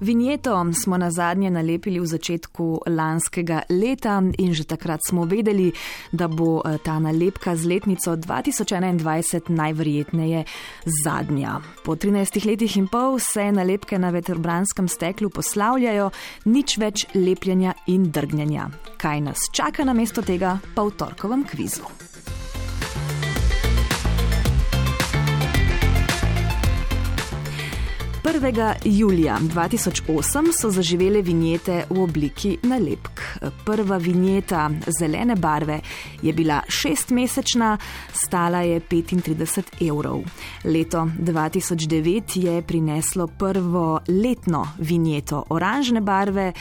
Vinjeto smo na zadnje nalepili v začetku lanskega leta in že takrat smo vedeli, da bo eh, ta nalepka z letnico 2021 najverjetneje zadnja. Po 13 letih in pol se nalepke na veterbranskem steklu poslavljajo, nič več lepljenja in drgnjenja. Kaj nas čaka na mesto tega pa v torkovem kvizu? 1. julija 2008 so zaživele vinjete v obliki nalepk. Prva vinjeta zelene barve je bila šestmesečna, stala je 35 evrov. Leto 2009 je prineslo prvo letno vinjeto oranžne barve,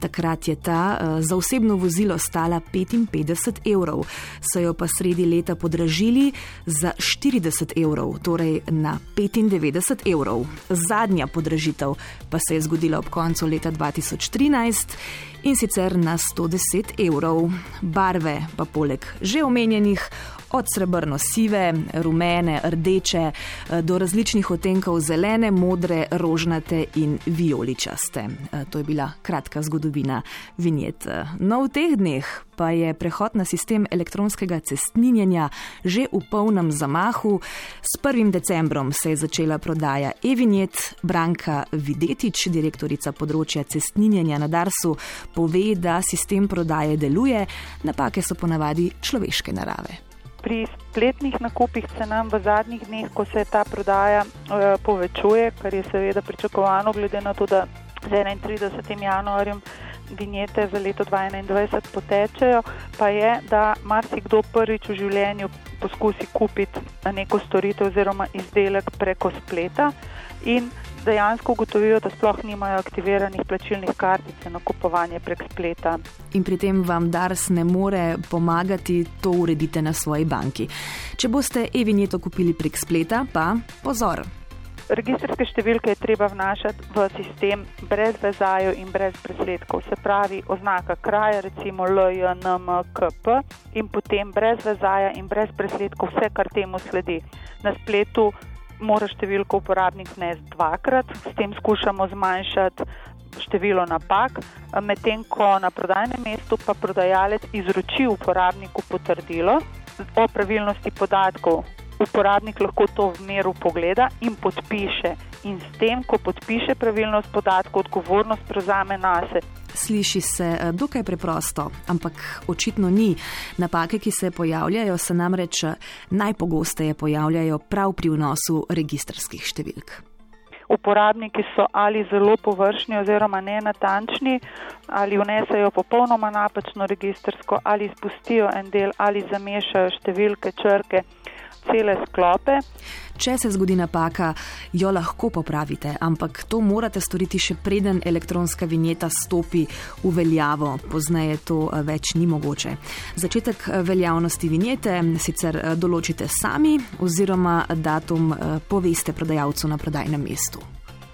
takrat je ta za osebno vozilo stala 55 evrov, so jo pa sredi leta podražili za 40 evrov, torej na 95 evrov. Zadnji zadnja podražitev pa se je zgodila ob koncu leta 2013 in sicer na 110 evrov. Barve pa poleg že omenjenih od srebrno-sive, rumene, rdeče eh, do različnih otenkov zelene, modre, rožnate in vijoličaste. Eh, to je bila kratka zgodovina vinjet. No, v teh dneh pa je prehod na sistem elektronskega cestninjenja že v polnem zamahu. S 1. decembrom se je začela prodaja e-vinjet. Branka Videtič, direktorica področja cestninjenja na Darsu, pove, da sistem prodaje deluje, napake so ponavadi človeške narave pri spletnih nakupih se nam v zadnjih dneh, ko se ta prodaja uh, povečuje, kar je seveda pričakovano, glede na to, da z 31. januarjem vinjete za leto 2021 potečejo, pa je, da marsikdo prvič v življenju poskusi kupiti neko storitev oziroma izdelek preko spleta in dejansko ugotovijo, da sploh nimajo aktiviranih plačilnih kartic za nakupovanje prek spleta. In pri tem vam Dars ne more pomagati, to uredite na svoji banki. Če boste e-vinjeto kupili prek spleta, pa pozor. Registrske številke je treba vnašati v sistem brez vezajo in brez presledkov. Se pravi, oznaka kraja, recimo LJNMKP in potem brez vezaja in brez presledkov vse, kar temu sledi. Na spletu mora številko uporabnik vnesti dvakrat, s tem skušamo zmanjšati število napak, medtem ko na prodajnem mestu pa prodajalec izroči uporabniku potrdilo o pravilnosti podatkov. Uporabnik lahko to v meru pogleda in podpiše, in s tem, ko podpiše pravilnost podatkov, odgovornost prevzame na sebe. Sliši se eh, dokaj preprosto, ampak očitno ni. Napake, ki se pojavljajo, se namreč eh, najpogosteje pojavljajo prav pri vnosu registrskih številk. Uporabniki so ali zelo površni oziroma nenatančni, ali vnesajo popolnoma napačno registrsko, ali izpustijo en del, ali zamešajo številke, črke cele sklope. Če se zgodi napaka, jo lahko popravite, ampak to morate storiti še preden elektronska vinjeta stopi v veljavo, pozneje to eh, več ni mogoče. Začetek eh, veljavnosti vinjete sicer eh, določite sami oziroma datum poveste prodajalcu na prodajnem mestu.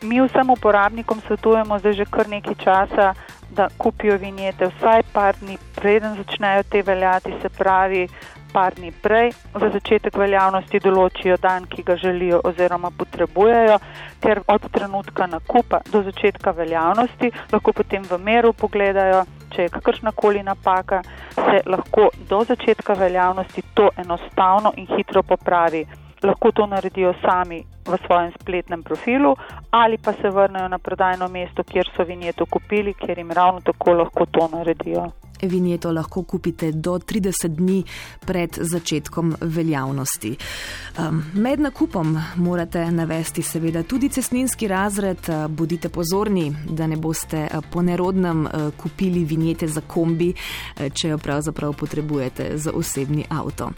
Mi vsem uporabnikom svetujemo zdaj že kar nekaj časa, da kupijo vinjete vsaj par dni preden začnejo te veljati, se pravi par dni prej za začetek veljavnosti določijo dan, ki ga želijo oziroma potrebujejo, ker od trenutka nakupa do začetka veljavnosti lahko potem v meru pogledajo, če je kakršnakoli napaka, se lahko do začetka veljavnosti to enostavno in hitro popravi. Lahko to naredijo sami v svojem spletnem profilu ali pa se vrnejo na prodajno mesto, kjer so vinjeto kupili, kjer jim ravno tako lahko to naredijo. Vinjeto lahko kupite do 30 dni pred začetkom veljavnosti. Med nakupom morate navesti seveda tudi cestninski razred. Bodite pozorni, da ne boste po nerodnem kupili vinjete za kombi, če jo pravzaprav potrebujete za osebni avto.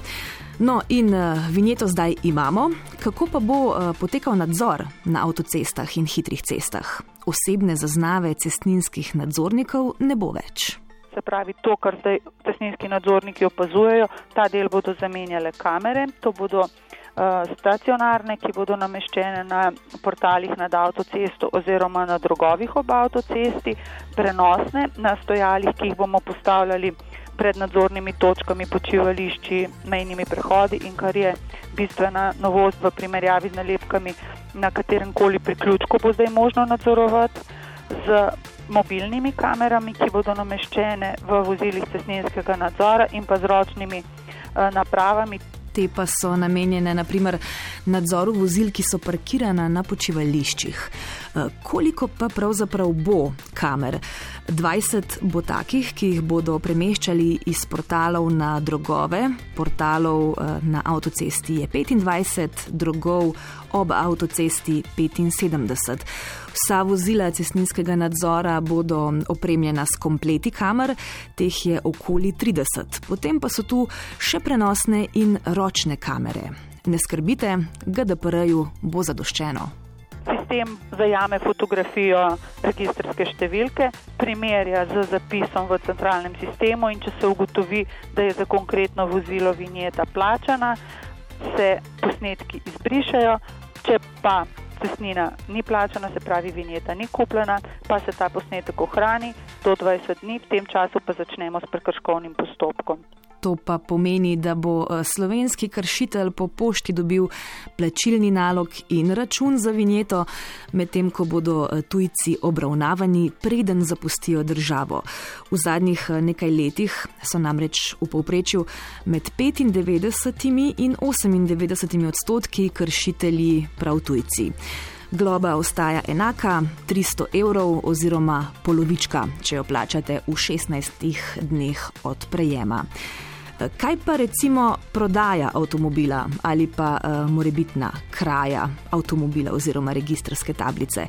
No, in vinjeto zdaj imamo. Kako pa bo potekal nadzor na avtocestah in hitrih cestah? Osebne zaznave cestninskih nadzornikov ne bo več se pravi to, kar zdaj tesninski nadzorniki opazujejo, ta del bodo zamenjale kamere, to bodo uh, stacionarne, ki bodo nameščene na portalih nad avtocesto oziroma na drogovih ob avtocesti, prenosne na stojalih, ki jih bomo postavljali pred nadzornimi točkami, počivališči, mejnimi prehodi in kar je bistvena novost v primerjavi z nalepkami, na katerem koli priključku bo zdaj možno nadzorovati z mobilnimi kamerami, ki bodo nameščene v vozilih cestninskega nadzora in pa z ročnimi uh, napravami. Te pa so namenjene naprimer nadzoru vozil, ki so parkirana na počivališčih. Eh, koliko pa pravzaprav bo kamer? 20 bo takih, ki jih bodo premeščali iz portalov na drogove, portalov eh, na avtocesti je 25, drogov ob avtocesti 75. Vsa vozila cestninskega nadzora bodo opremljena s kompleti kamer, teh je okoli 30. Potem pa so tu še prenosne in ročne kamere. Ne skrbite, GDPR-ju bo zadoščeno. Sistem zajame fotografijo registrske številke, primerja z zapisom v centralnem sistemu in če se ugotovi, da je za konkretno vozilo vinjeta plačana, se posnetki izbrišajo, če pa cestnina ni plačana, se pravi, vinjeta ni kupljena, pa se ta posnetek ohrani do 20 dni, v tem času pa začnemo s prekrškovnim postopkom. To pa pomeni, da bo eh, slovenski kršitelj po pošti dobil plačilni nalog in račun za vinjeto, medtem ko bodo eh, tujci obravnavani, preden zapustijo državo. V zadnjih eh, nekaj letih so namreč v povprečju med 95 in 98 odstotki kršitelji prav tujci. Globa ostaja enaka, 300 evrov oziroma polovička, če jo plačate v 16 dneh od prejema. Kaj pa recimo prodaja avtomobila ali pa uh, morebitna kraja avtomobila oziroma registrske tablice?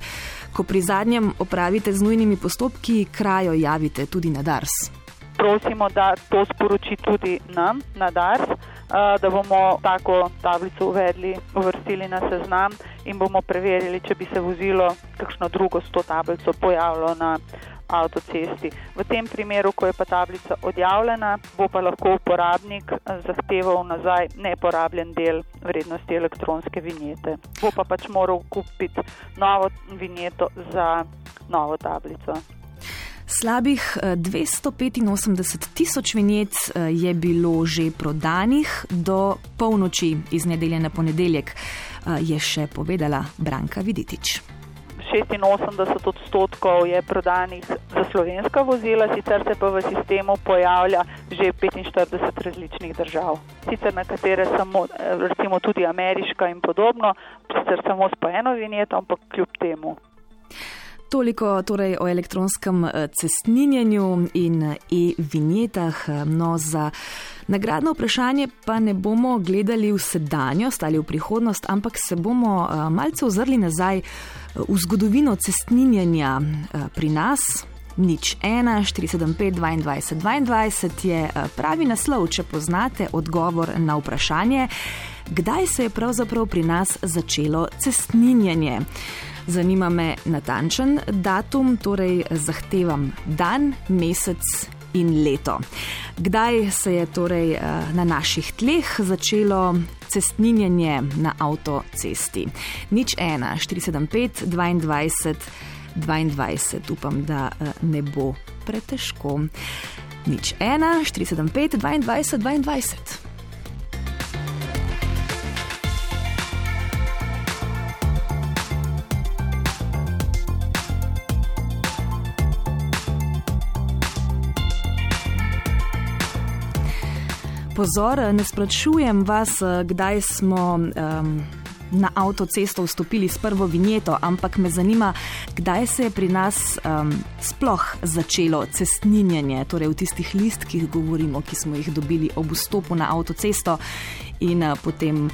Ko pri zadnjem opravite z nujnimi postopki, krajo javite tudi na DARS. Prosimo, da to sporoči tudi nam na DARS, uh, da bomo tako tablico uvedli, uvrstili na seznam in bomo preverili, če bi se vozilo kakšno drugo s to tablico pojavilo na avtocesti. V tem primeru, ko je pa tablica odjavljena, bo pa lahko uporabnik eh, zahteval nazaj neporabljen del vrednosti elektronske vinjete. Bo pa pač moral kupiti novo vinjeto za novo tablico. Slabih 285 eh, tisoč vinjet eh, je bilo že prodanih do polnoči iz nedelje na ponedeljek, je še povedala Branka Viditič. 86 odstotkov je prodanih za slovenska vozila, sicer se pa v sistemu pojavlja že 45 različnih držav. Sicer nekatere samo, recimo tudi ameriška in podobno, sicer samo s po eno vinjeto, ampak kljub temu. Toliko torej o elektronskem eh, cestninjenju in eh, e-vinjetah. No, za nagradno vprašanje pa ne bomo gledali v sedanjost ali v prihodnost, ampak se bomo eh, malce ozrli nazaj v zgodovino cestninjenja pri nas. Nič 1, 475, 22, 22 je pravi naslov, če poznate odgovor na vprašanje, kdaj se je pravzaprav pri nas začelo cestninjenje. Zanima me natančen datum, torej zahtevam dan, mesec in leto. Kdaj se je torej eh, na naših tleh začelo cestninjenje na avtocesti? Nič 1, 475, 22, 22, upam, da eh, ne bo pretežko. Nič 1, 475, 22, 22. Pozor, ne sprašujem vas, kdaj smo um, na avtocesto vstopili s prvo vinjeto, ampak me zanima, kdaj se je pri nas um, sploh začelo cestninjenje, torej v tistih listkih govorimo, ki smo jih dobili ob vstopu na avtocesto in uh, potem.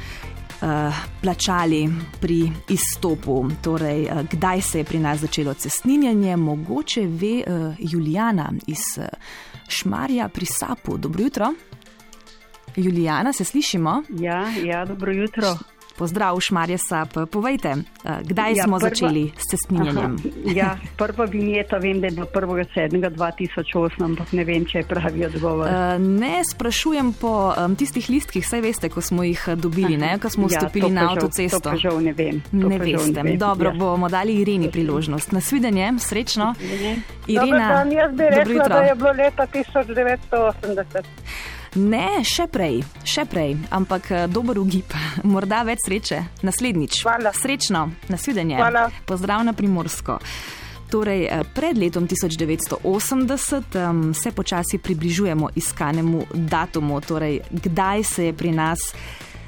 Uh, plačali pri izstopu, torej uh, kdaj se je pri nas začelo cestninjanje, mogoče ve uh, Julijana iz Šmarja pri Sapu. Dobro jutro. Julijana, se slišimo? Ja, ja dobro jutro. Pozdrav, Šmarje Sap. Povejte, eh, kdaj ja, smo prva, začeli s cestninjenjem? Ja, prva vinjeta vem, da je 1.7.2008, ampak ne vem, če je pravi odgovor. Uh, ne, sprašujem po um, tistih listkih, saj veste, ko smo jih dobili, ne, ko smo ja, vstopili ja, na avtocesto. To žal ne vem. Ne veste. Ne vem. Dobro, ja. bomo dali Irini priložnost. Nasvidenje, srečno. Irina, Dobar, jaz bi rekla, da je bilo leta 1980. Ne, še prej, še prej, ampak eh, dober ugib, morda več sreče, naslednjič. Hvala. Srečno, nasvidenje. Hvala. Pozdrav na primorsko. Torej, eh, pred letom 1980 um, se počasi približujemo iskanemu datumu, torej kdaj se je pri nas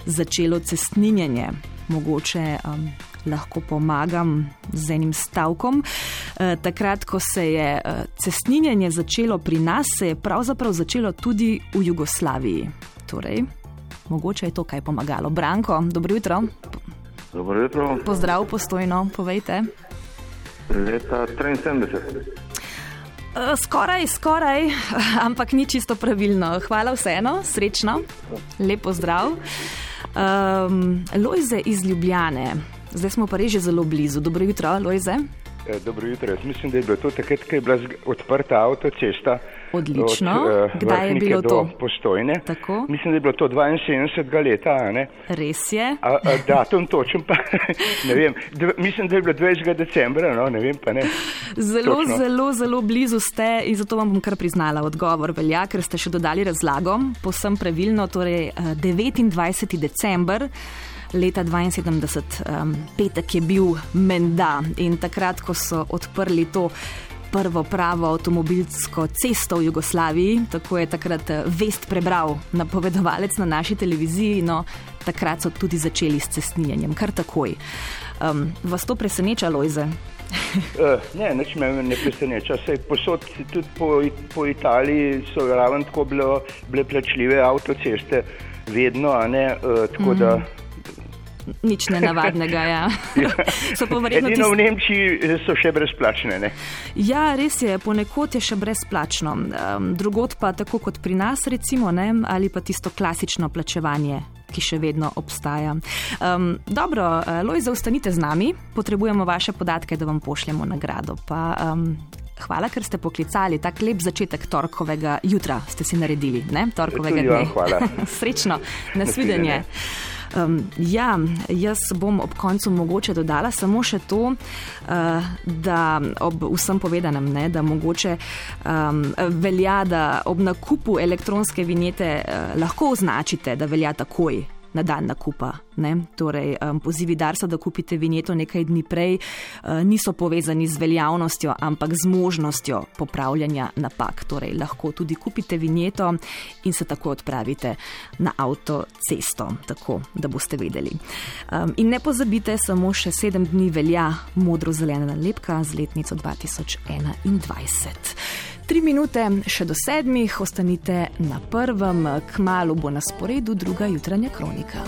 začelo cestninjenje. Mogoče um, lahko pomagam z enim stavkom. E, takrat, ko se je cestninjenje začelo pri nas, se je pravzaprav začelo tudi v Jugoslaviji. Torej, mogoče je to kaj pomagalo. Branko, dobro jutro. Dobro jutro. Pozdrav, postojno, povejte. Leta 73. Eh, skoraj, skoraj, ampak ni čisto pravilno. Hvala vseeno, srečno, lepo zdrav. Um, Lojze iz Ljubljane, zdaj smo pa reži zelo blizu. Dobro jutro, Lojze. Eh, dobro jutro, jaz mislim, da je bilo to takrat, ko je bila odprta avtocesta. Odlično. Od, uh, Kdaj je bilo to? Postojne. Tako. Mislim, da je bilo to 72. leta. Ne? Res je. A, a, datum točen pa ne vem. Dv, mislim, da je bilo 20. decembra, no, ne vem pa ne. Zelo, Točno. zelo, zelo blizu ste in zato vam bom kar priznala odgovor. Velja, ker ste še dodali razlago, posem pravilno, torej 29. Eh, december. Leta 72, um, petek je bil menda in takrat, ko so odprli to prvo pravo avtomobilsko cesto v Jugoslaviji, tako je takrat eh, vest prebral napovedovalec na naši televiziji, no takrat so tudi začeli s cestninjenjem, kar takoj. Um, vas to preseneča, Lojze? uh, ne, nič me ne preseneča. Sej posod, tudi po, po Italiji so ravno tako bilo, bile plačljive avtoceste, vedno, a ne, uh, tako mm -hmm. da mhm nič nenavadnega. Ja. Edino tist... v Nemčiji eh, so še brezplačne. Ne? Ja, res je, ponekod je še brezplačno. Um, drugod pa tako kot pri nas, recimo, ne? ali pa tisto klasično plačevanje. Ki še vedno obstaja. Um, dobro, eh, Lojza, ostanite z nami, potrebujemo vaše podatke, da vam pošljemo nagrado. Pa, um, hvala, ker ste poklicali. Tak lep začetek torkovega jutra ste si naredili, ne? torkovega dne. Hvala. Srečno, nasvidenje. nasvidenje. Um, ja, jaz bom ob koncu mogoče dodala samo še to, uh, da ob vsem povedanem, ne, da mogoče um, velja, da ob nakupu elektronske vinjete uh, lahko označite, da velja takoj na dan nakupa. Ne? Torej, um, pozivi Darsa, da kupite vinjeto nekaj dni prej, uh, niso povezani z veljavnostjo, ampak z možnostjo popravljanja napak. Torej, lahko tudi kupite vinjeto in se tako odpravite na avtocesto, tako da boste vedeli. Um, in ne pozabite, samo še sedem dni velja modro-zelena nalepka z letnico 2021 tri minute, še do sedmih, ostanite na prvem, k malu bo na sporedu druga jutranja kronika.